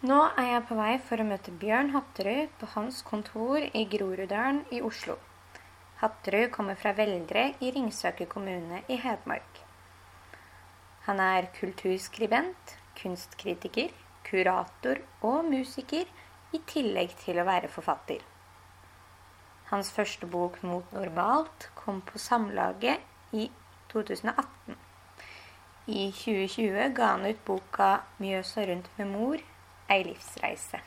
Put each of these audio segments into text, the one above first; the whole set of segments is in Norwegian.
Nå er jeg på vei for å møte Bjørn Hatterud på hans kontor i Groruddalen i Oslo. Hatterud kommer fra Veldre i Ringsaker kommune i Hedmark. Han er kulturskribent, kunstkritiker, kurator og musiker, i tillegg til å være forfatter. Hans første bok 'Mot normalt' kom på Samlaget i 2018. I 2020 ga han ut boka 'Mjøsa rundt med mor', ei livsreise.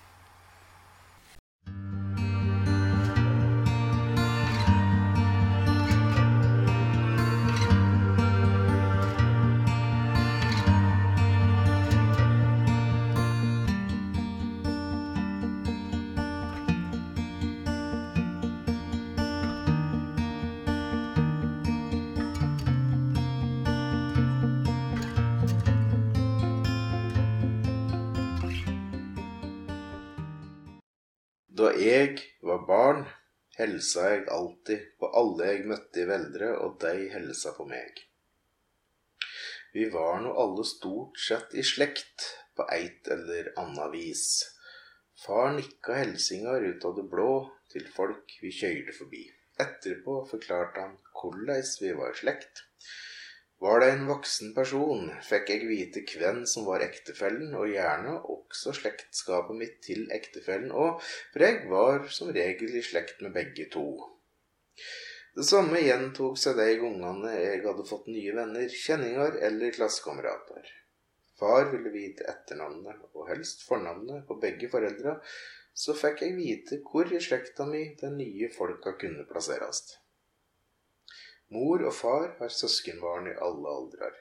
Jeg var barn, helsa jeg alltid på alle jeg møtte i Veldre, og de helsa på meg. Vi var nå alle stort sett i slekt på eit eller anna vis. Far nikka helsingar ut av det blå til folk vi køyrde forbi. Etterpå forklarte han korleis vi var i slekt. Var det en voksen person, fikk jeg vite hvem som var ektefellen, og gjerne også slektskapet mitt til ektefellen òg, for jeg var som regel i slekt med begge to. Det samme gjentok seg de gangene jeg hadde fått nye venner, kjenninger eller klassekamerater. Far ville vite etternavnet, og helst fornavnet, på begge foreldra, så fikk jeg vite hvor i slekta mi de nye folka kunne plasseres. Mor og far har søskenbarn i alle aldrer.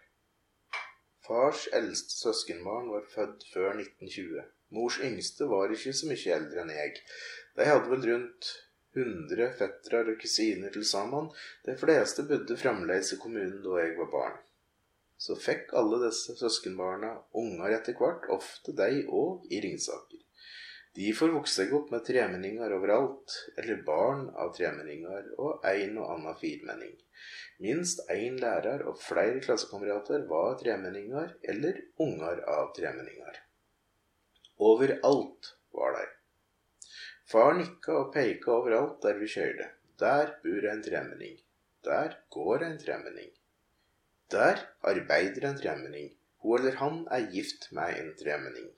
Fars eldste søskenbarn var født før 1920. Mors yngste var ikke så mye eldre enn jeg. De hadde vel rundt 100 fettere og kusiner til sammen. De fleste bodde fremdeles i kommunen da jeg var barn. Så fikk alle disse søskenbarna unger etter hvert, ofte de òg i Ringsaker. De får vokse seg opp med tremenninger overalt, eller barn av tremenninger og en og annen firmenning. Minst én lærer og flere klassekamerater var tremenninger eller unger av tremenninger. Overalt var de. Far nikka og peika overalt der vi kjørte. Der bor en tremenning. Der går en tremenning. Der arbeider en tremenning. Hun eller han er gift med en tremenning.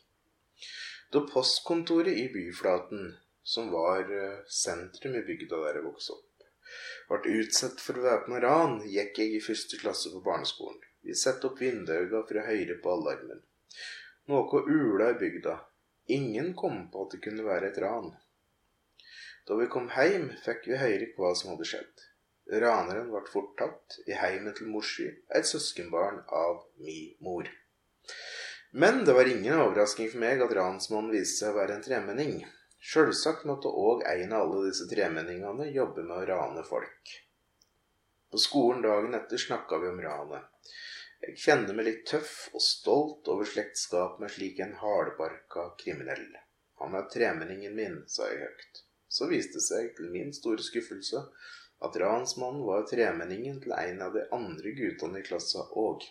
Da postkontoret i byflaten, som var sentrum i bygda der jeg vokste opp, ble utsatt for væpna ran, gikk jeg i første klasse på barneskolen. Vi satte opp vinduene for å høre på alarmen. Noe ula i bygda. Ingen kom på at det kunne være et ran. Da vi kom hjem, fikk vi høre hva som hadde skjedd. Raneren ble fort tatt i heimen til morsi, et søskenbarn av mi mor. Men det var ingen overrasking for meg at ransmannen viste seg å være en tremenning. Sjølsagt måtte òg en av alle disse tremenningene jobbe med å rane folk. På skolen dagen etter snakka vi om ranet. Jeg kjenner meg litt tøff og stolt over slektskap med slik en hardbarka kriminell. Han er tremenningen min, sa jeg høyt. Så viste det seg til min store skuffelse at ransmannen var tremenningen til en av de andre guttene i klassa òg.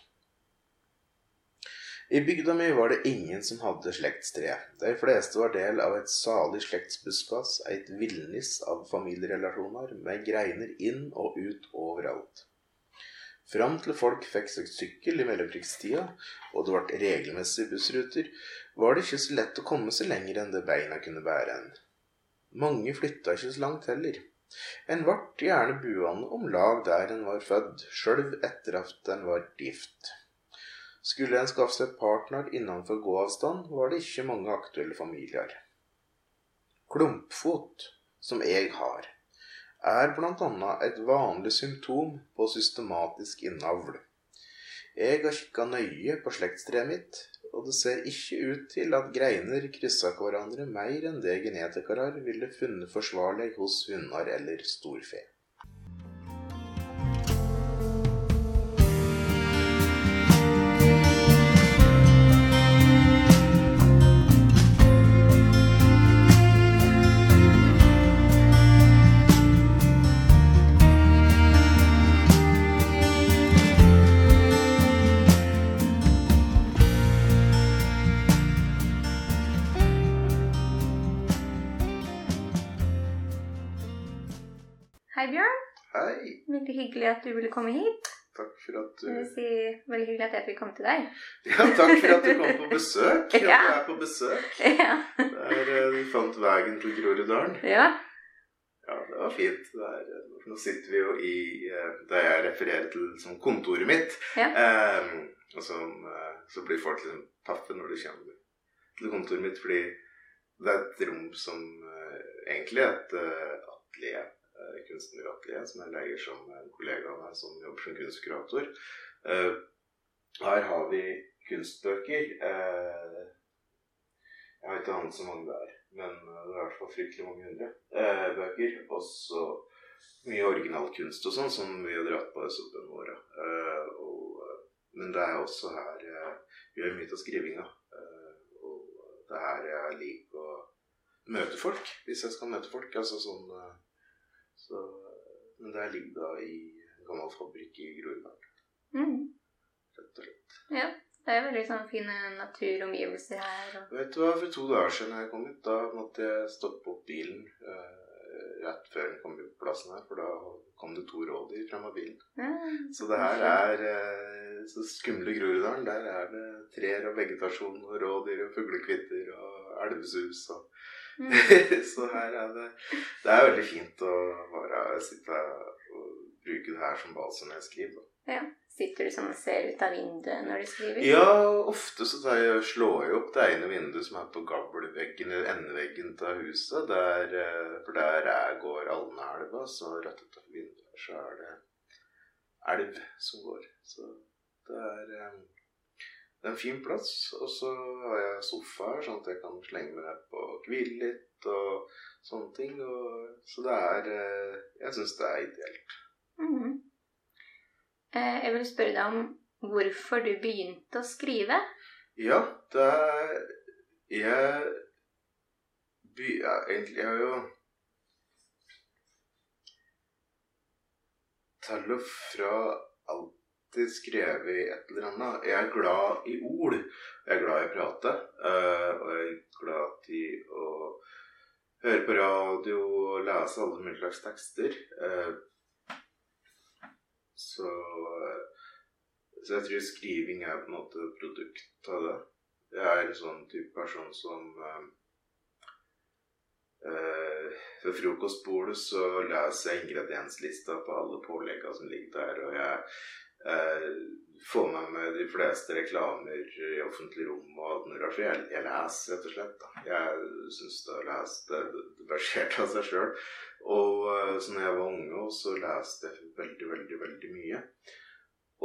I bygda mi var det ingen som hadde slektstre. De fleste var del av et salig slektsbuskas, et villnis av familierelasjoner med greiner inn og ut overalt. Fram til folk fikk seg sykkel i mellomkrigstida, og det ble regelmessige bussruter, var det ikke så lett å komme seg lenger enn det beina kunne bære en. Mange flytta ikke så langt heller. En ble gjerne buende om lag der en var født, sjøl etter at en var gift. Skulle en skaffe seg partner innenfor gåavstand, var det ikke mange aktuelle familier. Klumpfot, som jeg har, er bl.a. et vanlig symptom på systematisk innavl. Jeg har kikka nøye på slektstreet mitt, og det ser ikke ut til at greiner kryssa hverandre mer enn det genetikere ville funnet forsvarlig hos hunder eller storfe. Hyggelig at du ville komme hit. Takk for at du vil si veldig hyggelig at jeg fikk komme til deg. Ja, takk for at du kom på besøk. At Ja. du er på besøk. Ja. Der eh, du fant veien til Groruddalen. ja. Ja, det var fint. Det er, eh, nå sitter vi jo i eh, det jeg refererer til som kontoret mitt. Ja. Eh, og som, så blir folk liksom paffe når de kommer til kontoret mitt, fordi det er et rom som egentlig er et atelier. Kunstneratelier som jeg leier som en kollega av meg som jobber som kunstkurator. Eh, her har vi kunstbøker. Eh, jeg har ikke annet så mange der, men eh, det er i hvert fall fryktelig mange hundre eh, bøker. Og så mye originalkunst og sånn som vi har dratt på i opp vår. åra. men det er også her vi gjør mye av skrivinga. Og det er her jeg liker å møte folk, hvis jeg skal møte folk. Altså sånn så, Men det her ligger da i en gammel fabrikk i Groruddalen, Mm. rett og slett. ja. Det er veldig sånn fine naturomgivelser her. Og... Vet du hva, For to dager siden jeg kom hit, da måtte jeg stoppe opp bilen eh, rett før den kom på plassen her, for da kom det to rådyr frem av bilen. Ja. Så det her er eh, så skumle Groruddalen. Der er det trær og vegetasjon og rådyr og fuglekvitter og elvesus og Mm. Så her er det Det er veldig fint å bare sitte og bruke det her som base når jeg skriver. da. ja. Sitter du sånn og ser ut av vinduet når du skriver? Ja, ofte så tar jeg, slår jeg opp det ene vinduet som er på gavlveggen eller endeveggen til huset. Der, eh, for der jeg går Alnaelva, så rett utenfor vinduet så er det elv som går. Så det er, eh, det er en fin plass. Og så har jeg sofa her, sånn at jeg kan slenge meg ned hvile litt og sånne ting. Og, så det er eh, Jeg syns det er ideelt. Mm -hmm. Jeg vil spørre deg om hvorfor du begynte å skrive. Ja, det er Jeg by, ja, Egentlig Jeg har jo til og fra alltid skrevet et eller annet. Jeg er glad i ord. Jeg er glad i å prate. eh, og jeg er glad i å høre på radio og lese alle mulige slags tekster. Eh, så så jeg tror skriving er på en måte produkt av det. Jeg er en sånn type person som ved uh, frokostbordet så leser jeg ingredienslista på alle påleggene som ligger der, og jeg eh, får med meg de fleste reklamer i offentlig rom og alt. Jeg, jeg leser, rett og slett. Da. Jeg syns det å lese det, det verserte av seg sjøl. Og eh, så når jeg var unge, så leste jeg veldig, veldig, veldig mye.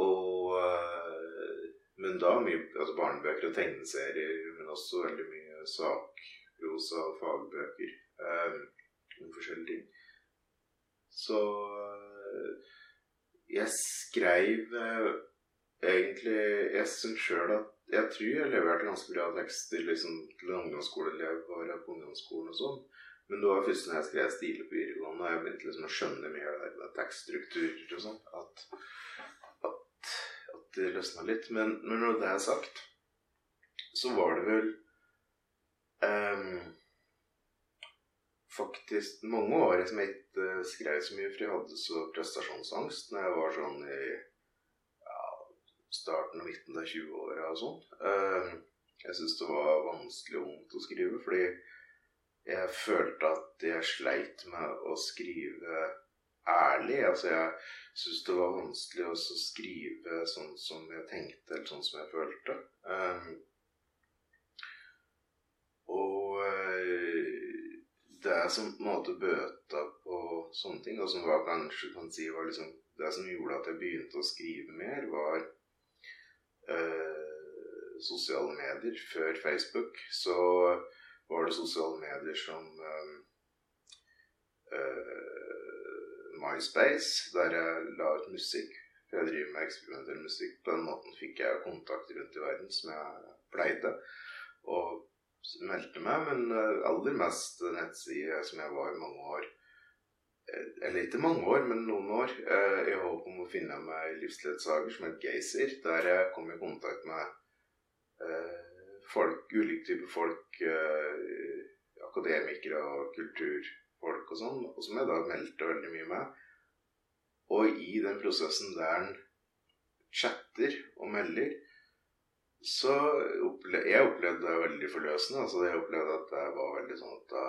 Og øh, Men da mye altså barnebøker og tegneserier, men også veldig mye sakprosa og fagbøker om forskjellige ting. Så jeg skreiv eh, egentlig Jeg syns sjøl at Jeg tror jeg leverte ganske bra tekster liksom, til en ungdomsskoleelev bare på ungdomsskolen og sånn. Men det var først når jeg skrev stiler på videregående, og jeg begynte liksom å skjønne mer av det tekststrukturer og sånn, at, at, at det løsna litt. Men, men når det er sagt, så var det vel ehm, faktisk mange år som jeg ikke skrev så mye, for jeg hadde så prestasjonsangst når jeg var sånn i ja, starten og midten av 20-åra og sånn. Ehm, jeg syntes det var vanskelig og vondt å skrive, fordi jeg følte at jeg sleit med å skrive ærlig. Altså, jeg syntes det var vanskelig å skrive sånn som jeg tenkte, eller sånn som jeg følte. Ehm, og eh, det som på en måte bøta på sånne ting, og som var kanskje kan si var liksom det som gjorde at jeg begynte å skrive mer, var eh, sosiale medier. Før Facebook så var det sosiale medier som eh, eh, MySpace, der jeg la ut musikk. Jeg driver med eksperimentell musikk. På den måten fikk jeg kontakt rundt i verden som jeg pleide. Og meldte meg, men eh, aller mest nettside som jeg var i mange år. Eh, Eller ikke mange år, men noen år. eh, I håp om å finne meg livsledsager som het Geysir. Der jeg kom i kontakt med folk, ulike typer folk. akademikere og kulturfolk og sånn, og som jeg da meldte veldig mye med. Og i den prosessen der en chatter og melder, så opple jeg opplevde det veldig forløsende. altså Jeg opplevde at det var veldig sånn at da,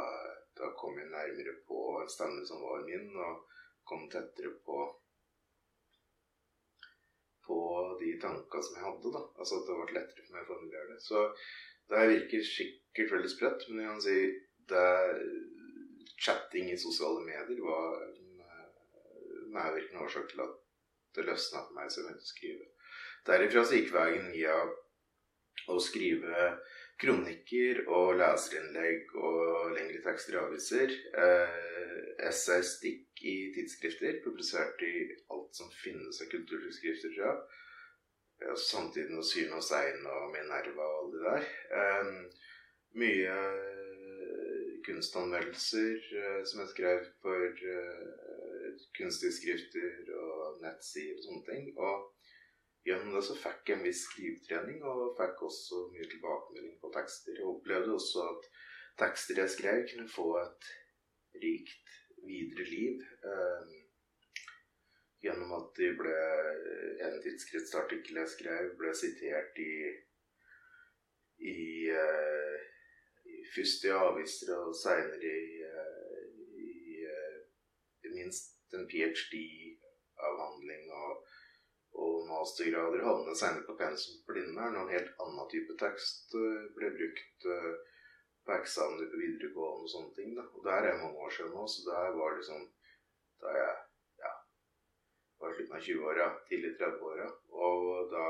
da kom jeg nærmere på en stemme som var min, og kom tettere på på de tankene som jeg hadde. da, altså At det ble lettere for meg å formulere det. Så det virker sikkert veldig sprøtt, men jeg kan si det chatting i sosiale medier var en eh, medvirkende årsak til at det løsna for meg som jeg begynte å skrive. Derifra så gikk veien via å skrive kronikker og leserinnlegg og lengre tekster i aviser. Eh, essaystikk i tidsskrifter, publisert i alt som finnes av kulturtidsskrifter, tror jeg. Samtidig med Syn og Sein og Minerva og alle de der. Eh, mye kunstanmeldelser eh, som jeg skrev for eh, kunsttidsskrifter og nettsider og sånne ting. Og gjennom det så fikk jeg en viss skrivetrening, og fikk også mye tilbakemelding på tekster. Jeg opplevde også at tekster jeg skrev, kunne få et rikt videre liv. Eh, gjennom at de ble En tidsskriftsartikkel jeg skrev, ble sitert i, i, uh, i Først i aviser og seinere i, uh, i, uh, minst en ph.d.-avhandling og, og mastergrader havnet senere på pensum for Blindern. når en helt annen type tekst ble brukt på eksamen på videregående og sånne ting. Da. Og der er mange år siden nå, så der var liksom da jeg ja, var i slutten av 20-åra, tidlig 30-åra. Og da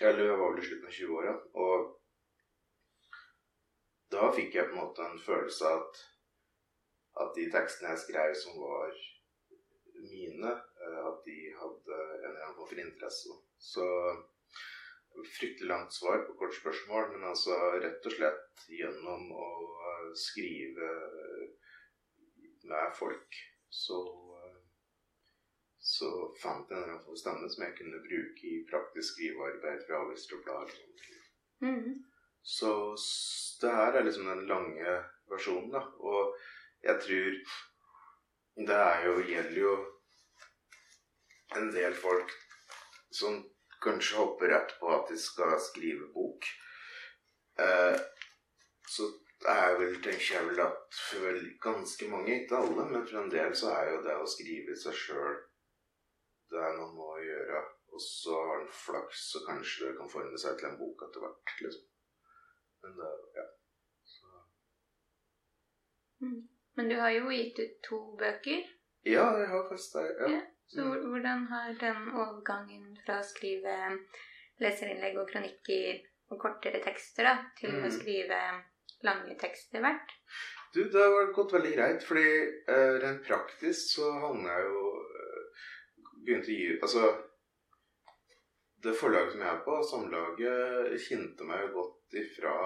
Eller jeg var vel i slutten av 20-åra. Og da fikk jeg på en måte en følelse av at, at de tekstene jeg skrev som var mine, eh, hadde en eller for interesse. Så fryktelig langt svar på kort spørsmål, men altså rett og slett gjennom å skrive med folk, så så fant jeg en stemme som jeg kunne bruke i praktisk skrivearbeid fra aviser og blader. Mm. Så det her er liksom den lange versjonen, da. Og jeg tror det er jo, gjelder jo en del folk som kanskje hopper rett på at de skal skrive bok. Eh, så er vel, tenker jeg vel at for ganske mange, ikke alle, men for en del så er jo det å skrive seg sjøl det er noe må gjøre. Og så har en flaks, så kanskje det kan forme seg til en bok etter hvert. liksom. Men det, ja. Så. Mm. Men du har jo gitt ut to bøker. Ja, jeg har faktisk det. Ja. ja. Så hvordan har den overgangen fra å skrive leserinnlegg og kronikker og kortere tekster da, til mm. å skrive lange tekster vært? Du, Det har gått veldig greit, fordi uh, rent praktisk så havna jeg jo begynte å gi Altså Det forlaget som jeg er på, Samlaget, kjente meg jo godt ifra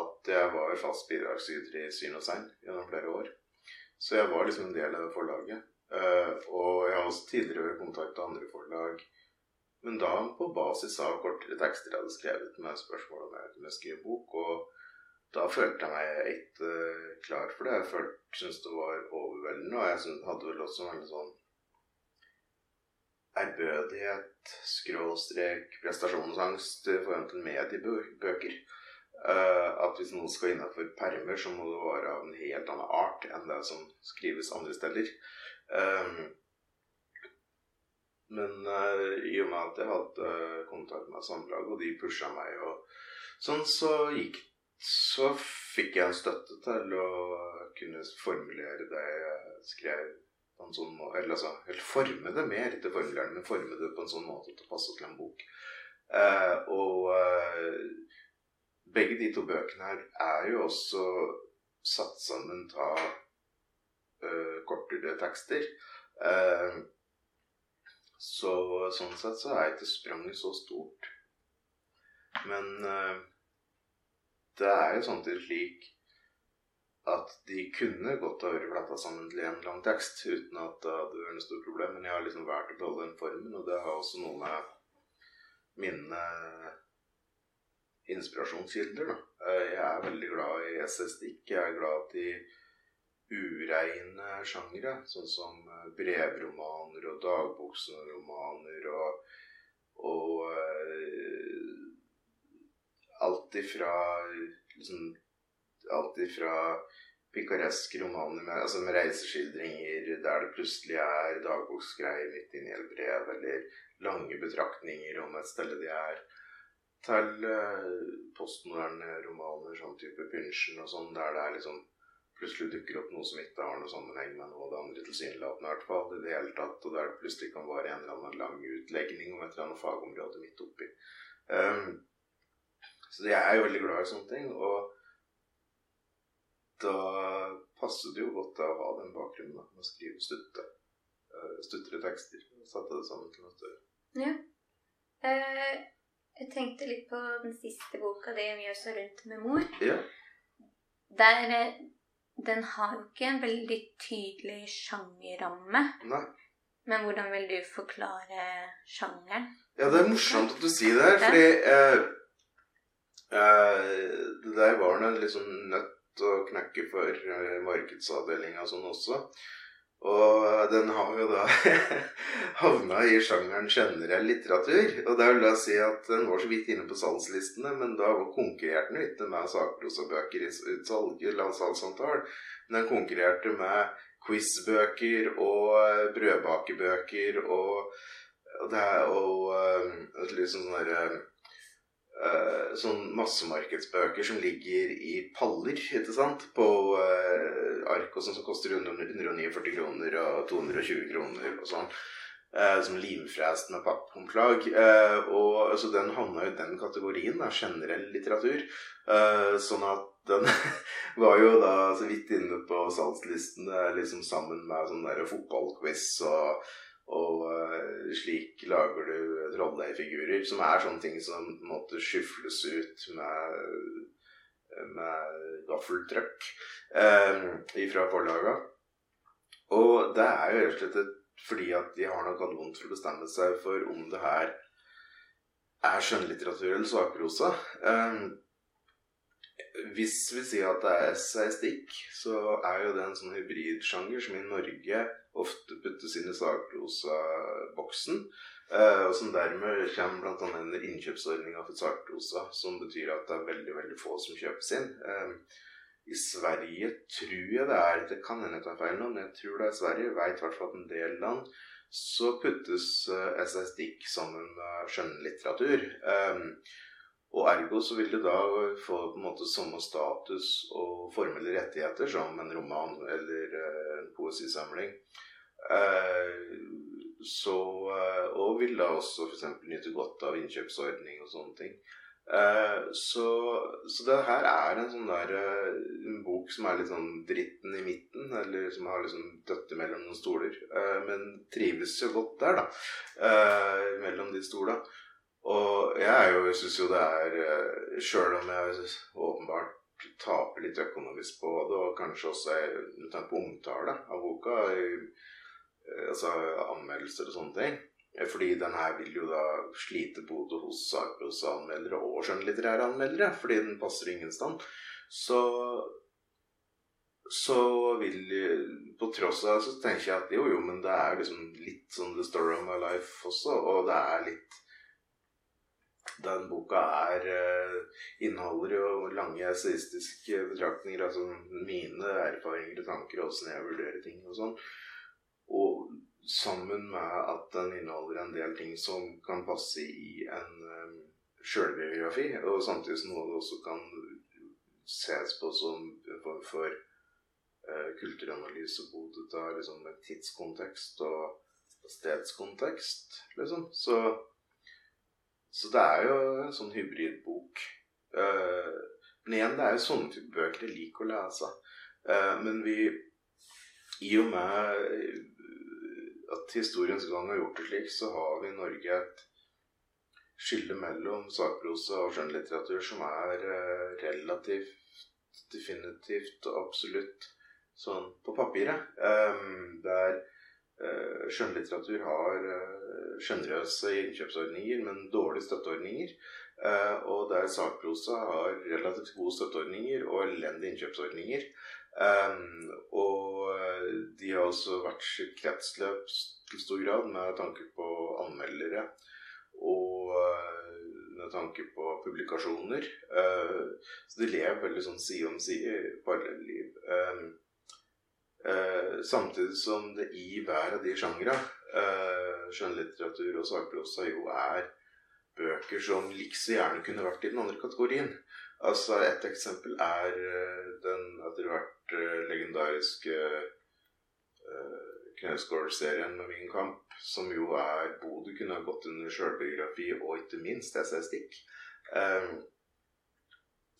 at jeg var fast bidragsyter i Syn og Sein gjennom flere år. Så jeg var liksom en del av det forlaget. Uh, og jeg har også tidligere vært kontakt med andre forlag. Men da på basis av kortere tekster jeg hadde skrevet med spørsmål om jeg kunne skrive bok. Og da følte jeg meg ikke uh, klar for det. Jeg syntes det var overveldende. Og jeg hadde vel også en sånn ærbødighet, skråstrek, prestasjonsangst i forhold til mediebøker. Uh, at hvis noen skal innafor permer, så må det være av en helt annen art enn det som skrives andre steder. Um, men uh, i og med at jeg hadde kontakt med Samlag, og de pusha meg og sånn, så gikk Så fikk jeg en støtte til å kunne formulere det jeg skrev på en sånn måte, eller, altså, eller forme det mer til formuleren, men forme det på en sånn måte at det passer til en bok. Eh, og eh, begge de to bøkene her er jo også satt sammen av eh, kortere tekster. Eh, så sånn sett så er ikke spranget så stort. Men eh, det er jo samtidig slik at de kunne godt ha vært fletta sammen til en lang tekst uten at det hadde vært noe stort problem. Men jeg har liksom valgt å beholde den formen, og det har også noe med mine inspirasjonskilder. Da. Jeg er veldig glad i estetikk. Jeg er glad i ureine sjangere, sånn som eh, brevromaner og dagboksromaner og, og uh, alt ifra liksom, Alt ifra pikareske romaner med, altså med reiseskildringer der det plutselig er dagboksgreier midt inni et brev, eller lange betraktninger om et sted de er, til uh, postmoderne romaner, sånn type Pynchen og sånn, der det er liksom plutselig dukker opp noe som ikke har noe sammenheng med noe av det andre tilsynelatende, i hvert fall i det hele tatt, og der det plutselig kan være en eller annen lang utlegning om et eller annet fagområde midt oppi. Um, så jeg er jo veldig glad i sånne ting, og da passer det jo godt å ha den bakgrunnen da, med å skrive stutte, uh, stuttere tekster. Satte det sammen til noe større. Ja. Uh, jeg tenkte litt på den siste boka di, 'Mjøsa rundt med mor'. Ja. Der eh, den har jo ikke en veldig tydelig sjangerramme. Nei. Men hvordan vil du forklare sjangeren? Ja, det er morsomt at du sier det her, fordi eh, eh, det der var en liksom nødt å knekke for markedsavdelinga og sånn også. Og den har jo da havna i sjangeren generell litteratur. Og det vil da si at den var så vidt inne på salgslistene, men da konkurrerte den ikke med sakprosabøker i utsalg, salgsantall. Men den konkurrerte med quizbøker og brødbakebøker og, og, det, og, og liksom sånn derre uh, sånn massemarkedsbøker som ligger i paller ikke sant? på uh, ark og sånn som koster 149 kroner og 220 kroner og sånn. Uh, som limfrest med pappomslag. Uh, og altså, den havna i den kategorien, da, generell litteratur. Uh, sånn at den var jo da så vidt inne på salgslistene liksom sammen med sånn der fotballquiz og og uh, slik lager du trolldeigfigurer, som er sånne ting som måtte skyfles ut med, med gaffeltrøkk uh, fra forlaga. Og det er jo rett og slett fordi at de har nok hatt vondt for å bestemme seg for om det her er skjønnlitteratur eller sakprosa. Um, hvis vi sier at det er essaystikk, så er jo det en sånn hybridsjanger som i Norge ofte puttes inn i sakprosaboksen. Eh, og som dermed kommer bl.a. under innkjøpsordninga for sakprosa, som betyr at det er veldig veldig få som kjøpes inn. Eh, I Sverige tror jeg det er Det kan hende jeg tar feil nå, men jeg tror det er Sverige. Veit i hvert fall at en del land så puttes uh, essaystikk sammen med skjønnlitteratur. Og ergo så vil det da få på en måte samme status og formelle rettigheter som en roman eller uh, en poesisamling. Uh, så, uh, og vil da også f.eks. nyte godt av innkjøpsordning og sånne ting. så, så det her er en sånn der en bok som er litt sånn dritten i midten, eller som har liksom døtte mellom noen stoler. men trives jo godt der, da. mellom de stolene. Og jeg jo, syns jo det er eh, Sjøl om jeg åpenbart taper litt økonomisk på det, og kanskje også er på omtale av boka, eh, altså anmeldelser og sånne ting fordi den her vil jo da slite både hos sakprosaanmeldere og skjønnlitterære anmeldere, fordi den passer ingen stand. Så så vil På tross av så tenker jeg at jo, jo, men det er liksom litt sånn The Story of My Life også, og det er litt den boka er uh, inneholder jo lange essayistiske betraktninger, altså mine erfaringer og tanker, åssen jeg vurderer ting og sånn. Og sammen med at den inneholder en del ting som kan passe i en um, sjølbiografi, og samtidig som noe det også kan ses på som form for uh, kulturanalyse både av liksom, tidskontekst og stedskontekst, liksom. Så så det er jo en sånn hybridbok. Uh, men igjen, det er jo sånne type bøker jeg liker å lese. Uh, men vi I og med at historiens gang har gjort det slik, så har vi i Norge et skille mellom sakprosa og skjønnlitteratur som er uh, relativt definitivt og absolutt sånn på papiret. Det uh, skjønnlitteratur har uh, sjenerøse innkjøpsordninger, men dårlige støtteordninger. Uh, og der sakprosa har relativt gode støtteordninger og elendige innkjøpsordninger. Og eh, de har også vært sitt kretsløp til stor grad med tanke på anmeldere og eh, med tanke på publikasjoner. Eh, så de lever veldig sånn side om side i parallelliv. Samtidig som det i hver av de sjangre, skjønnlitteratur og sakprosa, jo er bøker som likså gjerne kunne vært i den andre kategorien. Altså Et eksempel er den etter hvert legendariske Knausgård-serien med Min kamp, som jo er Bodø kunne ha gått under sjølbiografi og ikke minst essaystikk. Eh,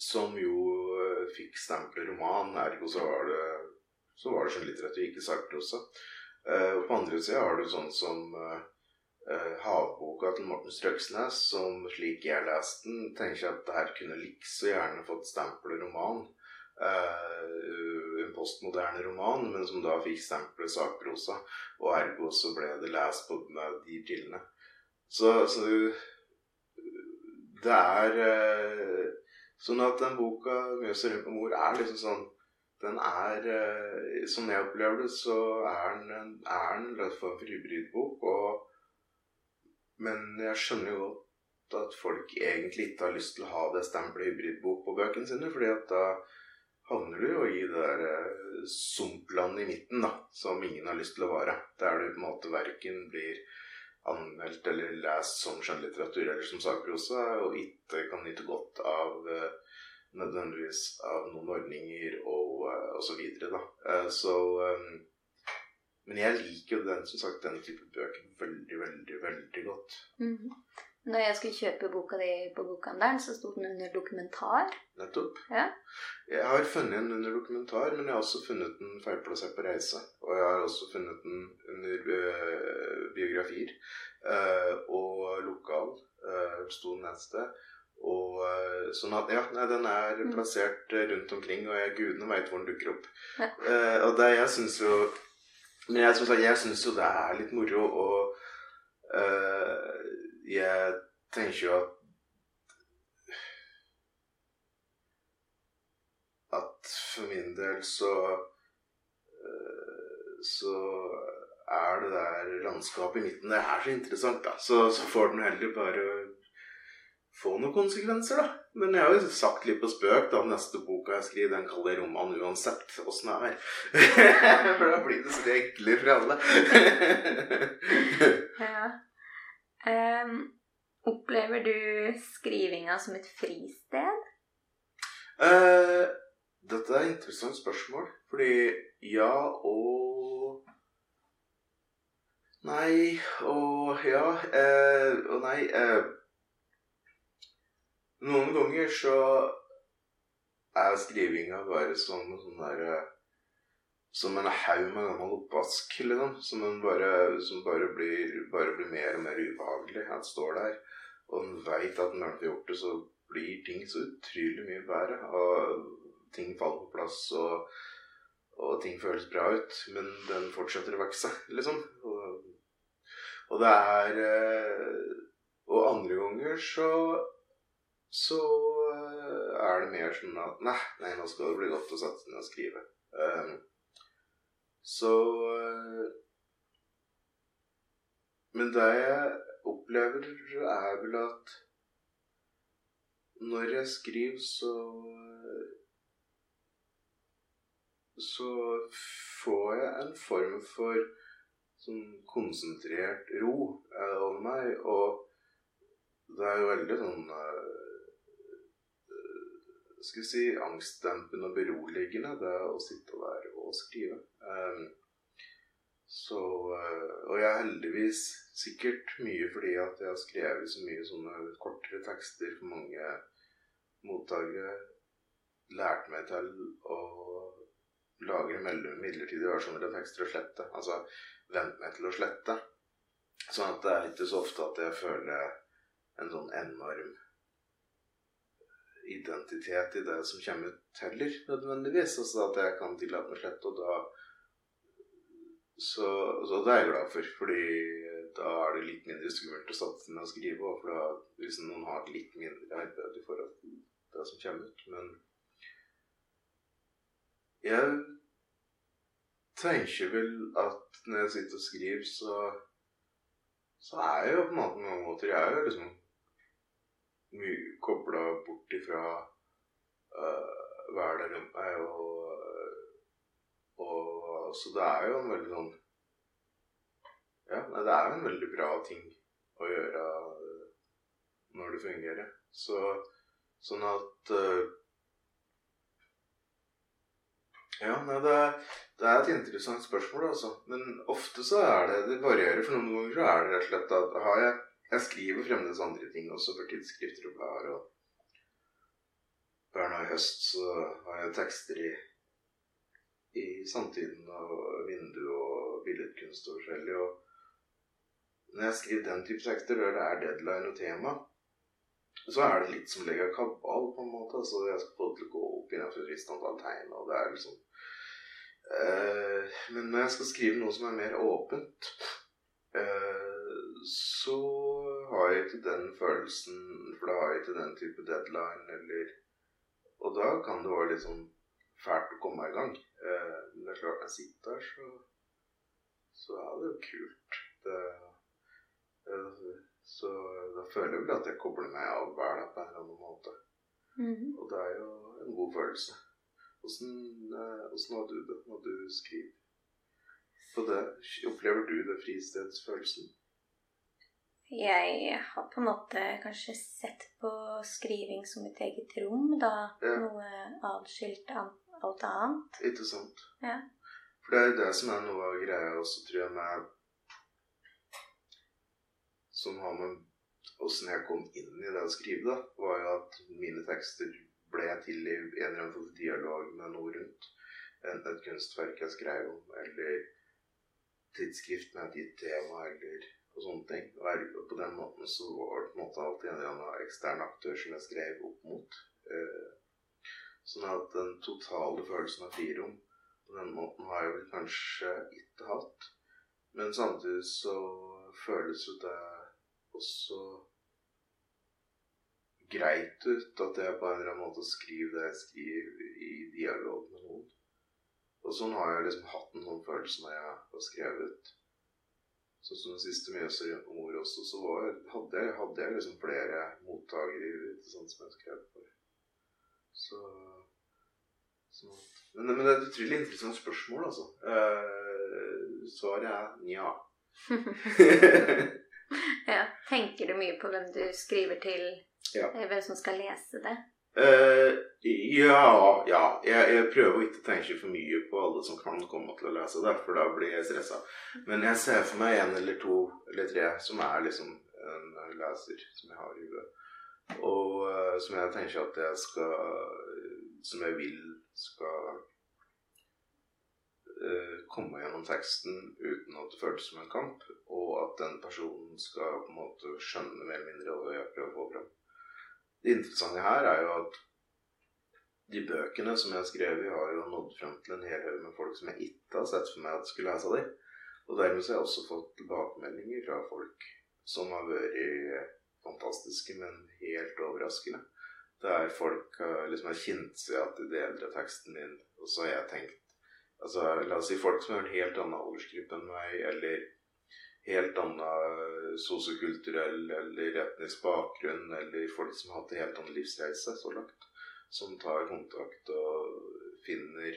som jo eh, fikk stempelet roman, ergo så var det så var det skjønnlitteratur, ikke sakprosa. Eh, og på andre sida har du sånn som eh, eh, havboka til Morten Strøksnes, som slik jeg leste den, tenker jeg at det her kunne likså gjerne fått stempelet roman. Uh, en postmoderne roman, men som da fikk stempelet sakprosa. Og ergo så ble det lest på de brillene. Så, så, det er uh, sånn at den boka 'Mjøsa rundt på mor' er liksom sånn Den er uh, Som jeg opplever det, så er den er en form for hybridbok. Og, men jeg skjønner jo godt at folk egentlig ikke har lyst til å ha det stempelet hybridbok på bøkene sine. fordi at da havner du jo i det der eh, sumplandet i midten, da, som ingen har lyst til å være. Der du på en måte verken blir anmeldt eller lest som skjønnlitteratur eller som sakprosa, og ikke kan nyte godt av uh, nødvendigvis av noen ordninger og, uh, og så videre, da. Uh, så um, Men jeg liker jo den, som sagt, den type bøker veldig, veldig, veldig godt. Mm -hmm. Når jeg skulle kjøpe boka di på bokhandelen, så sto den under dokumentar. Nettopp. Ja. Jeg har funnet den under dokumentar, men jeg har også funnet den feilplassert på reise. Og jeg har også funnet den under uh, biografier. Uh, og lokal uh, sto den et sted. Og sånn at Ja, nei, den er mm. plassert rundt omkring, og jeg gudene veit hvor den dukker opp. Ja. og det jeg syns jo Men jeg, jeg syns jo det er litt moro å jeg tenker jo at At for min del så eh, Så er det der landskapet i midten Det er så interessant, da. Så, så får den heller bare få noen konsekvenser, da. Men jeg har jo sagt litt på spøk da neste boka jeg skriver, den kaller jeg roman uansett åssen det er. For da blir det så enklere for alle. ja. Um, opplever du skrivinga som et fristed? Uh, dette er et interessant spørsmål. Fordi ja og Nei og ja. Uh, og nei. Uh, noen ganger så er skrivinga bare som sånn der som en haug med gammel oppvask, liksom. Som, bare, som bare, blir, bare, blir, mer og mer ubehagelig. Han står der, og en veit at når han har gjort det, så blir ting så utrolig mye bedre. Og ting faller på plass, og, og ting føles bra ut. Men den fortsetter å vokse, liksom. Og, og det er eh, Og andre ganger så så eh, er det mer sånn at Nei, nei nå skal det bli godt å sette seg ned og skrive. Um, så eh, Men det jeg opplever, er vel at når jeg skriver, så Så får jeg en form for sånn konsentrert ro over meg, og det er jo veldig sånn skal vi si, angstdempende og beroligende, det å sitte være og skrive. Um, så, uh, og jeg er heldigvis sikkert mye fordi at jeg har skrevet så mye sånne kortere tekster for mange mottakere, lært meg til å lagre midlertidige versjoner av tekster og slette. Altså vente meg til å slette. Sånn at det er ikke så ofte at jeg føler en sånn enorm identitet i det som kommer ut heller, nødvendigvis. Altså at jeg kan tillate meg slett, og da så, så, det er jeg glad for, fordi da er det litt mindre skummelt å satse med å skrive. Og for da, hvis noen har et litt mindre arbeid i forhold til det som kommer ut. Men jeg tenker vel at når jeg sitter og skriver, så så er jeg jo på en måte mange måter Jeg er jo liksom mye kobla bort ifra uh, hverdagen rundt meg og, og Så det er jo en veldig sånn Ja, nei, det er jo en veldig bra ting å gjøre uh, når det fungerer. Så sånn at uh, ja, nei, det, er, det, er, et interessant spørsmål, altså. Men ofte så er det Det varierer. For noen ganger så er det rett og slett at har jeg, jeg skriver fremdeles andre ting også for tidsskrifter og blader. Og Berna i høst så har jeg tekster i, i Samtiden og Vindu og billedkunst og forskjellig. Og når jeg skriver den type tekster der det er deadline og tema, så er det litt som legger kabal, på en måte. Altså jeg skal få det til å gå opp innenfor et visst antall tegn. og det er liksom Uh, men når jeg skal skrive noe som er mer åpent, uh, så har jeg ikke den følelsen For da har jeg ikke den type deadline eller Og da kan det være litt sånn fælt å komme i gang. Eh, men det er klart, når jeg sitter der, så, så er det jo kult. Det, så da føler jeg vel at jeg kobler meg av verden på en eller annen måte. Mm. Og det er jo en god følelse. Hvordan, hvordan har du det når du skriver? På det, opplever du det fristedsfølelsen? Jeg har på en måte kanskje sett på skriving som et eget rom, da. Ja. Noe atskilt alt annet. Ikke sant. Ja. For det er jo det som er noe av greia også, tror jeg, med Som har med åssen jeg kom inn i det å skrive, da, var jo at mine tekster ble til i en eller annen dialog med noe rundt. Enten et kunstverk jeg skrev om, eller tidsskrift med et gitt tema, eller og sånne ting. Og på den måten så var det på en måte alltid en eller annen ekstern aktør som jeg skrev opp mot. Eh, sånn at den totale følelsen av frirom på den måten har jeg vel kanskje ikke hatt. Men samtidig så føles jo det også greit ut at jeg på en eller annen måte skriver det jeg skriver i dialog med noen. Og sånn har jeg liksom hatt en sånn følelse når jeg har skrevet. Sånn som den siste Mjøsa-ord også, så var, hadde, jeg, hadde jeg liksom flere mottakere ikke sant, som jeg skrev for. Så, så men, men, det er et utrolig interessant spørsmål, altså. Uh, svaret er nja. ja. Tenker du mye på hvem du skriver til ja. Hvem som skal lese det? Uh, ja, ja. Jeg, jeg, prøver ikke å tenke for mye på alle som kan komme til å lese det, for da blir jeg stressa. Men jeg ser for meg en eller to eller tre som er liksom en leser som jeg har i huet. Og uh, som jeg tenker at jeg skal Som jeg vil skal uh, komme gjennom teksten uten at det føles som en kamp, og at den personen skal på en måte skjønne mer eller mindre hva jeg prøver å få fram. Det interessante her er jo at de bøkene som jeg har skrevet, har jo nådd frem til en hel haug med folk som jeg ikke har sett for meg at skulle lese dem. Og dermed har jeg også fått tilbakemeldinger fra folk som har vært fantastiske, men helt overraskende. Der folk liksom har kjent seg at de deler teksten min, og så har jeg tenkt Altså, la oss si folk som har en helt annen aldersgruppe enn meg, eller helt annen sosiokulturell eller etnisk bakgrunn, eller folk som har hatt en helt annen livsreise så langt, som tar kontakt og finner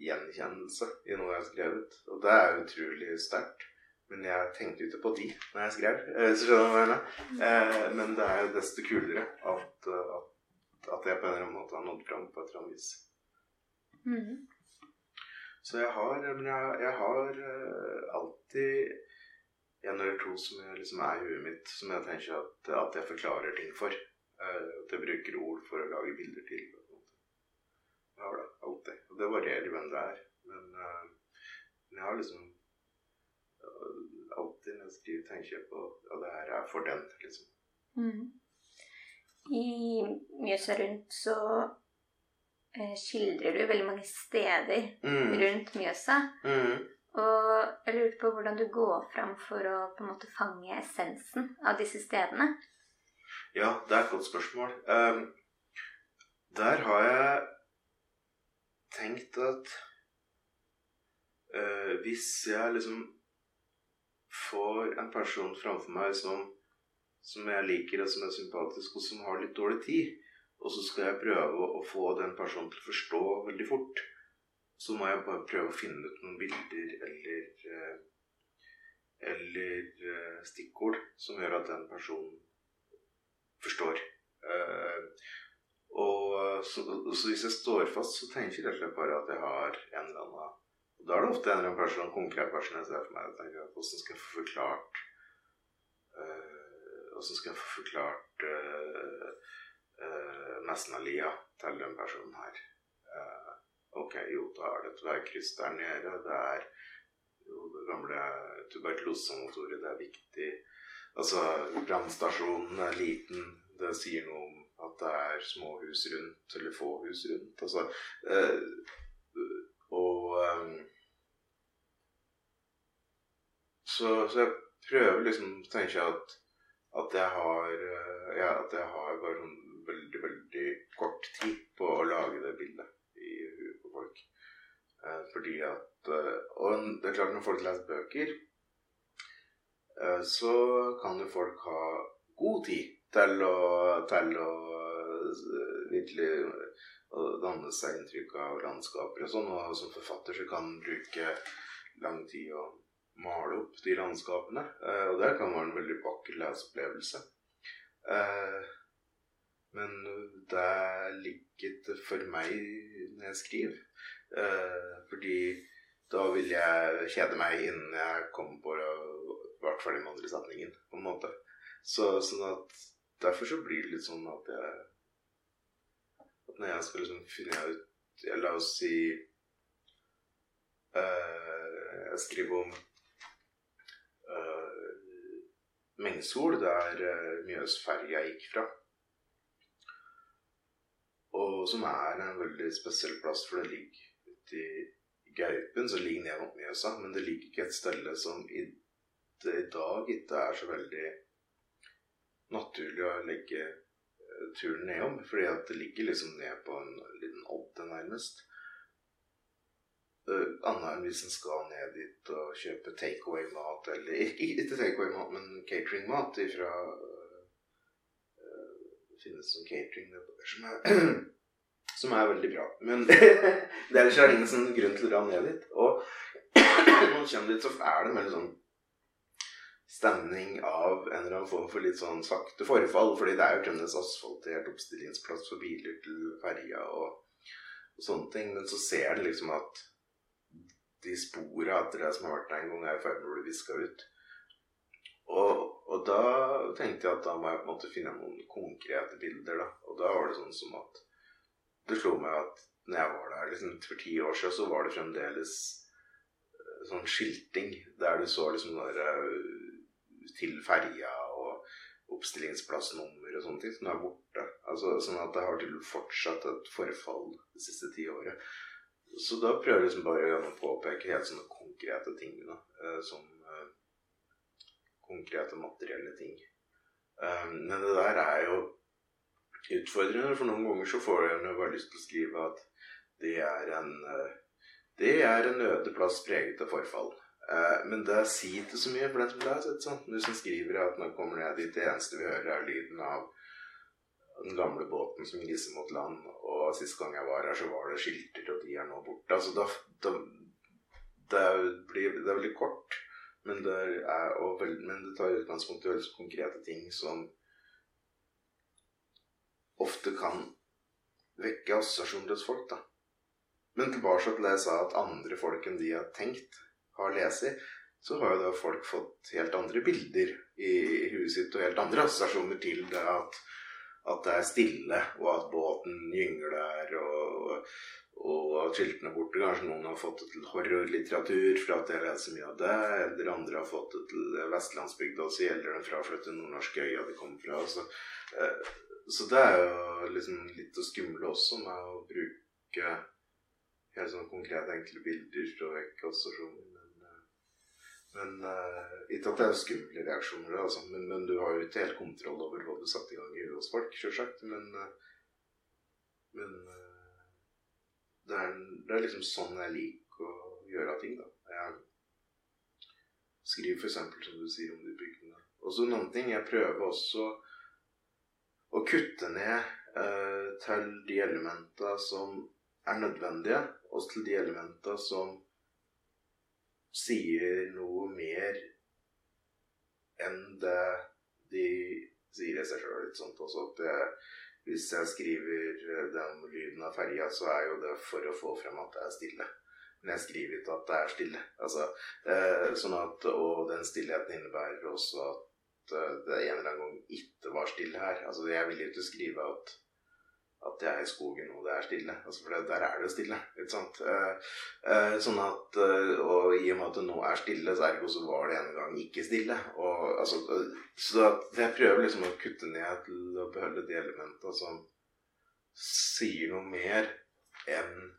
gjenkjennelse i noe jeg har skrevet. Og det er utrolig sterkt. Men jeg tenkte ikke på de når jeg skrev. Eh, så skjønner hva jeg mener? Eh, men det er jo desto kulere at, at, at, jeg på en eller annen måte har nådd fram på et eller annet vis. Mm. Så jeg har, men jeg, jeg har eh, alltid en eller to som jeg, liksom er i huet mitt, som jeg tenker at, at jeg forklarer ting for. Uh, at jeg bruker ord for å lage bilder til. Jeg har det alltid. Og det varierer hvem det er. Men, uh, men jeg har liksom uh, Alltid når jeg skriver, tenker jeg på at ja, det her er for den, liksom. Mm. I Mjøsa rundt så skildrer du veldig mange steder mm. rundt Mjøsa. Mm. Og jeg lurte på hvordan du går fram for å på en måte fange essensen av disse stedene. Ja, det er et godt spørsmål. Um, der har jeg tenkt at hvis jeg liksom får en person framfor meg som, som jeg liker, og som er sympatisk, og som har litt dårlig tid, og så skal jeg prøve å få den personen til å forstå veldig fort, så må jeg bare prøve å finne ut noen bilder eller eh, eller eh, stikkord som gjør at den personen forstår. Eh, og så, så, hvis jeg står fast, så tenker jeg og bare at jeg har en eller annen og Da er det ofte en eller annen person, konkret person jeg ser for meg. Jeg tenker at Hvordan skal jeg få forklart Åssen skal jeg få forklart uh, uh, Mesnalia til den personen her? Uh, ok, jo, da er det et veikryss der nede. Det er jo det gamle tuberkulosemotoret. Det er viktig. Altså, brannstasjonen er liten. Det sier noe om at det er små hus rundt, eller få hus rundt. Altså, og øh, så, så, jeg prøver liksom tenker jeg at, at jeg har eh, ja, at jeg har bare sånn veldig, veldig kort tid på å lage det bildet folk. Eh, fordi at eh, Og det er klart, når folk leser bøker, eh, så kan jo folk ha god tid til å, til å virkelig å danne seg inntrykk av landskaper og sånn. Og som forfatter så kan man bruke lang tid å male opp de landskapene. Og det kan være en veldig vakker leseopplevelse. Eh, men det ligger for meg når jeg skriver. Eh, fordi da vil jeg kjede meg innen jeg kommer på vært ferdig med andre setningen, på en måte. Så, sånn at Derfor så blir det litt sånn at jeg At når jeg skal liksom finne ut La oss si eh, Jeg skriver om Mengsol, der uh, Mjøsferja gikk fra. Og som er en veldig spesiell plass, for det ligger ute i Gaupen, som ligger ned mot Mjøsa. Men det ligger ikke et sted som i, det, i dag ikke er så veldig naturlig å legge uh, turen nedom. Fordi at det ligger liksom ned på en liten odde, nærmest. Uh, Annet enn hvis en skal ned dit og kjøpe takeaway-mat, eller ikke, takeaway-mat, men catering-mat ifra finnes sånn catering nedover som er, som er veldig bra. Men ellers er det ingen sånn grunn til å dra ned dit. Og når man kommer dit, så er det veldig sånn stemning av en eller annen form for litt sånn sakte forfall. fordi det er jo fremdeles asfaltert oppstillingsplass for biler til ferja og, og, sånne ting. Men så ser du liksom at de spora etter det som har vært der en gang, er i ferd med å bli viska ut. Og, og, da tenkte jeg at da må jeg på en måte finne noen konkrete bilder. da. Og da var det sånn som at Det slo meg at når jeg var der liksom, for ti år siden, så var det fremdeles uh, sånn skilting der du så liksom der, uh, til ferja og oppstillingsplassnummer og sånne ting som er borte. Altså, sånn at det har til fortsatt et forfall det siste ti året. Så da prøver jeg liksom bare å påpeke helt sånne konkrete ting. Da, eh, som eh, konkrete materielle ting. Eh, men det der er jo utfordrende, for noen ganger så får jeg bare lyst til å skrive at det er en det er en øde plass preget av forfall. Men det sier ikke så mye for den som leser. Sånn. Du som skriver at nå kommer ned dit, det eneste vi hører, er lyden av den gamle båten som gisser mot land. Og sist gang jeg var her, så var det skilter, og de er nå borte. Altså, da, da, det, blir, det er veldig kort, men er, veld, men det tar utgangspunkt i veldig konkrete ting som ofte kan vekke assosiasjoner hos folk. da. Men tilbake til det jeg sa, at andre folk enn de har tenkt, har lest, så har jo da folk fått helt andre bilder i, i huet sitt, og helt andre assosiasjoner til det at at det er stille, og at båten gyngler, og, og at skiltene borte. Kanskje noen har fått det til horrorlitteratur for at jeg leser mye av det. Eller andre har fått det til vestlandsbygda og så gjelder den fraflytte nordnorske øya de kommer fra. Så, eh, så, det er jo liksom litt å skumle også med å bruke helt sånn konkrete, enkle bilder å vekke assosiasjoner. Men uh, Ikke at det er skumle reaksjoner, altså, men, men, du har jo ikke helt kontroll over hva du setter i gang i huet hos folk, sjølsagt men uh, det, er, liksom sånn jeg liker å gjøre ting, da. Jeg skriver f.eks. som du sier om de bygdene. Og så en annen ting. Jeg prøver også å kutte ned eh, til de elementa som er nødvendige, og til de elementa som sier noe mer enn det de sier i seg sjøl. Også at jeg, hvis jeg skriver den lyden av ferja, så er jo det for å få frem at det er stille. Men jeg skriver ikke at det er stille. Altså, eh, sånn at, og den stillheten innebærer også at eh, det en eller annen gang ikke var stille her. Altså, jeg vil ikke skrive at, at jeg er i skogen og det er stille. Altså, for der er det jo stille. ikke sant? Eh, eh, sånn at, eh, Og i og med at det nå er stille, så ergo så var det en gang ikke stille. Og, altså, så jeg prøver liksom å kutte ned til å beholde de elementene som sier noe mer enn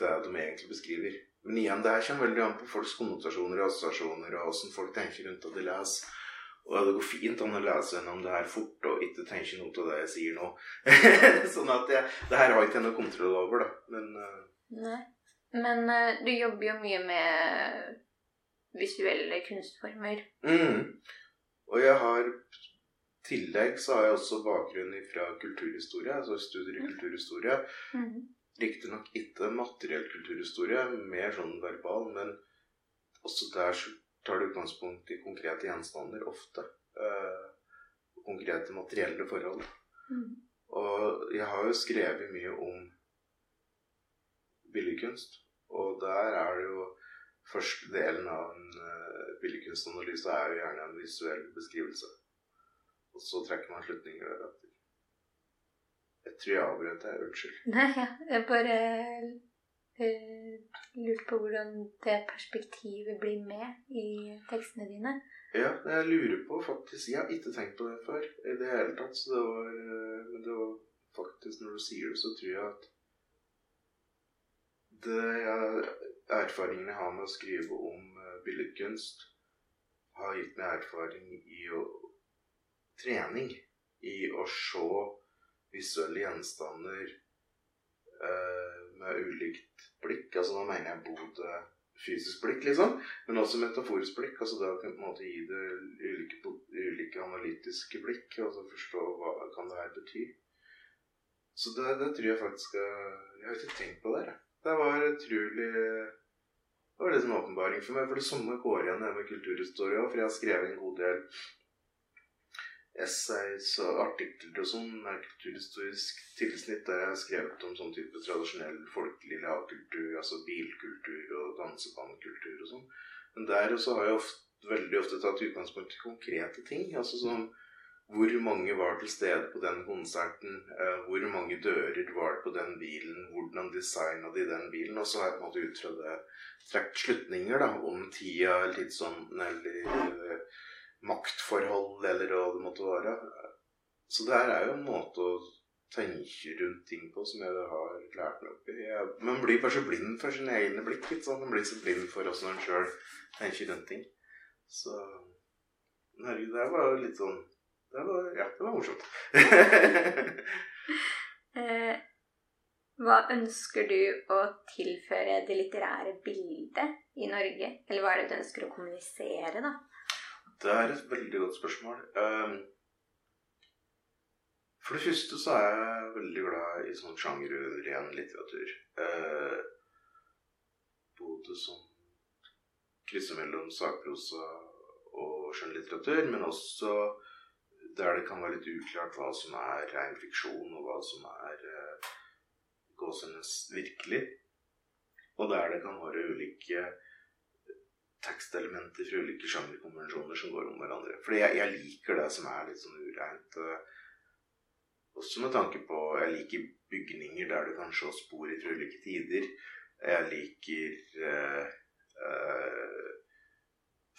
det de egentlig beskriver. Men igjen, det her kommer veldig an på folks konnotasjoner og assosiasjoner og åssen folk tenker rundt at de leser. Og det går fint an å lese gjennom det her fort og ikke tenke noe av det jeg sier nå. sånn at jeg, det her har jeg ikke noe kontroll over, da. Men uh... Nei. Men uh, du jobber jo mye med visuelle kunstformer. Mm. Og jeg har tillegg så har jeg også bakgrunn fra kulturhistorie, altså studier i mm. kulturhistorie. Mm. Riktignok ikke materiell kulturhistorie, mer sånn verbal, men også der så tar det utgangspunkt i konkrete gjenstander ofte. Eh, konkrete materielle forhold. Mm. Og jeg har jo skrevet mye om billedkunst, og der er det jo Første delen av en uh, billedkunstanalyse er jo gjerne en visuell beskrivelse. Og så trekker man slutninger deretter. Jeg tror jeg avbrøt deg. Unnskyld. Nei, ja. Jeg bare uh, lurte på hvordan det perspektivet blir med i tekstene dine. Ja, jeg lurer på faktisk Jeg har ikke tenkt på det før i det hele tatt. Så det var, uh, men det var faktisk Når du sier det, så tror jeg at det jeg, erfaringene jeg har med å skrive om uh, billedkunst, har gitt meg erfaring i å trening i å se visuelle gjenstander eh, med ulikt blikk. Altså nå mener jeg Bodø fysisk blikk, liksom, men også metaforisk blikk. Altså det å på en måte gi det ulike, ulike analytiske blikk, altså forstå hva kan det her bety. Så det, det, tror jeg faktisk Jeg har ikke tenkt på det. Det var utrolig Det var litt en åpenbaring for meg. For det samme går igjen med kulturhistorie òg, for jeg har skrevet en god del essays og artikler og sånn med kulturhistorisk tilsnitt der jeg har skrevet om sånn type tradisjonell folkelig lavkultur, altså bilkultur og dansebanekultur og sånn. Men der også har jeg ofte, veldig ofte tatt utgangspunkt i konkrete ting. altså sånn hvor mange var til stede på den konserten? Eh, hvor mange dører var det på den bilen? Hvordan designa de den bilen? Og så har jeg på en måte ut fra det trukket slutninger om tida eller tidsånden eller maktforhold, eller hva det måtte være. Så det her er jo en måte å tenke rundt ting på som jeg har lært meg opp i. Man blir bare så blind for sine egne blikk. Litt sånn. Man blir så blind for åssen man sjøl tenker rundt ting. Så Herregud, det var jo litt sånn det var, Ja, det var morsomt. eh, hva ønsker du å tilføre det litterære bildet i Norge? Eller hva er det du ønsker å kommunisere, da? Det er et veldig godt spørsmål. Ehm, for det første så er jeg veldig glad i sånn sjangerren litteratur. Eh, både som krysser mellom sakprosa og skjønnlitteratur, men også der det kan være litt uklart hva som er ren fiksjon, og hva som er uh, gåsenes virkelig. Og der det kan være ulike tekstelementer fra ulike sjangerkonvensjoner som går om hverandre. Fordi jeg, jeg, liker det som er litt sånn ureint. Uh, også med tanke på Jeg liker bygninger der du kan se spor fra ulike tider. Jeg liker øh, øh,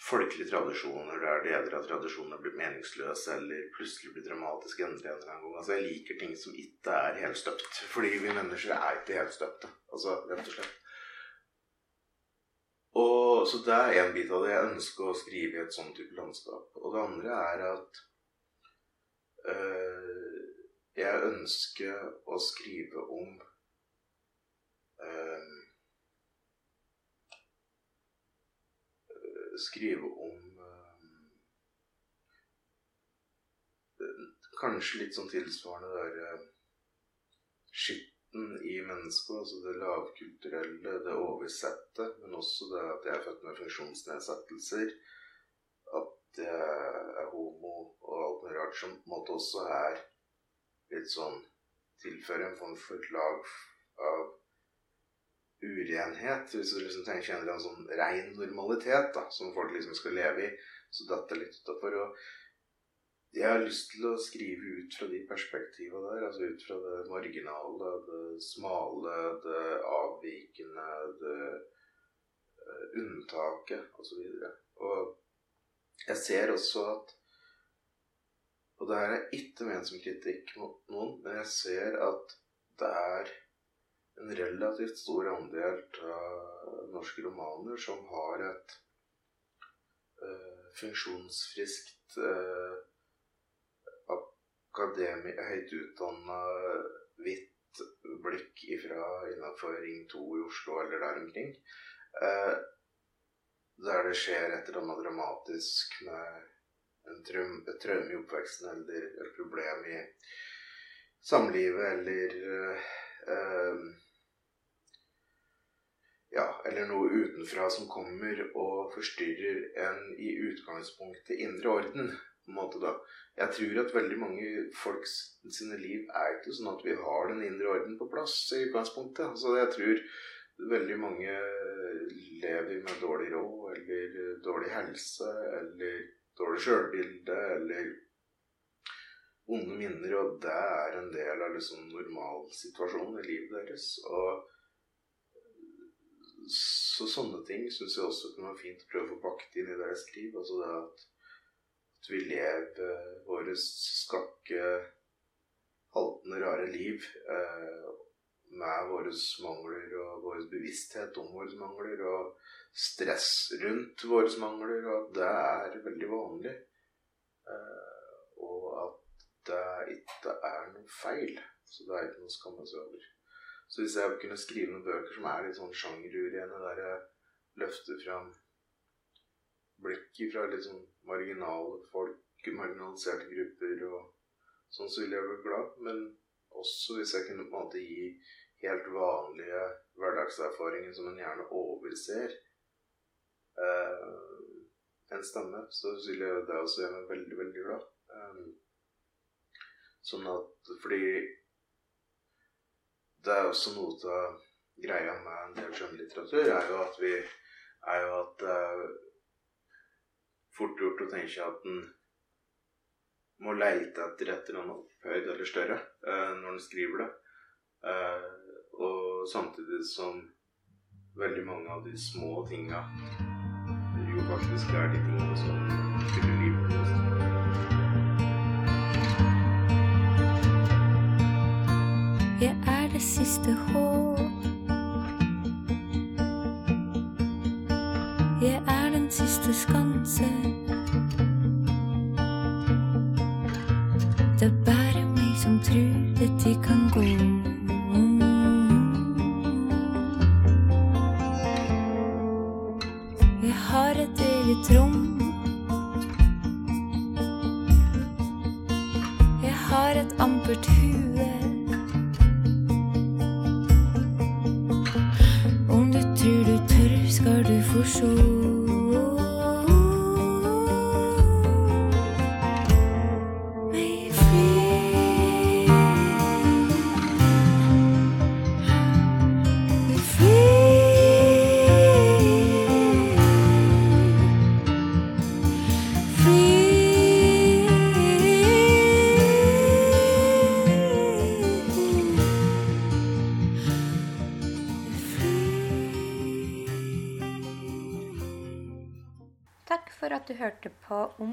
folkelige tradisjoner der deler av tradisjonene blir meningsløse eller plutselig blir dramatisk endret en eller annen gang. Altså, jeg liker ting som ikke er helstøpt. Fordi vi mennesker er ikke helstøpte. Altså, rett og slett. Så det er en bit av det. Jeg ønsker å skrive i et sånt type landskap. Og det andre er at øh, jeg ønsker å skrive om øh, skrive om øh, Kanskje litt sånn tilsvarende derre eh, skitten i mennesket, altså det lavkulturelle, det oversette, men også det at jeg er født med funksjonsnedsettelser, at jeg er homo og alt mulig rart, som på en måte også er litt sånn Tilfører en form for et lag av urenhet. Hvis du liksom tenker en sånn rein normalitet da, som folk liksom skal leve i, så datt det litt utafor. Jeg har lyst til å skrive ut fra de perspektiva der. Altså ut fra det marginale, det smale, det avvikende, det uh, unntaket osv. Og, og jeg ser også at Og det her er ikke ment som kritikk mot noen, men jeg ser at det er en relativt stor andel av norske romaner som har et øh, funksjonsfriskt uh, akademi, høyt utdanna, hvitt blikk ifra innafor Ring 2 i Oslo eller der omkring. Eh, der det skjer et eller annet dramatisk med en trøm, et traume i oppveksten eller et problem i samlivet eller eh, ja, eller noe utenfra som kommer og forstyrrer en i utgangspunktet indre orden. Måte da. Jeg tror at veldig mange folks sine liv er ikke sånn at vi har den indre orden på plass i utgangspunktet. Altså jeg tror veldig mange lever med dårlig råd eller dårlig helse eller dårlig sjølbilde eller onde minner, og det er en del av liksom normalsituasjonen i livet deres. og så sånne ting syns jeg også kunne være fint å prøve å få pakket inn i deres liv. Altså det at, at vi lever våre skakke, haltende, rare liv eh, med våre mangler og vår bevissthet om våre mangler og stress rundt våre mangler, og at det er veldig vanlig. Eh, og at det ikke er noe feil. Så det er ikke noe å skamme seg over. Så hvis jeg kunne skrive noen bøker som er litt sånn sjangerurene, der jeg løfter fram blikket fra sånn marginale folk, marginaliserte grupper og sånn, så ville jeg vært glad. Men også hvis jeg kunne på en måte gi helt vanlige hverdagserfaringer som en gjerne overser eh, en stemme, så ville det også gjøre meg veldig, veldig glad. Um, sånn at Fordi det er også noe av greia med en del skjønnlitteratur, er jo at vi er jo at er fort gjort å tenke at en må leite etter et eller annet opphøyd eller større eh, når en skriver det. Eh, og samtidig som veldig mange av de små tinga jo faktisk er de tingene som fyller livet Jeg er det siste håp. Jeg er den siste skanse.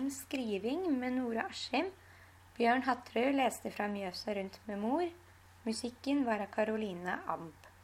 På skriving med Nora Askim. Bjørn Hattrøy leste fra Mjøsa rundt med mor. Musikken var av Caroline Amp.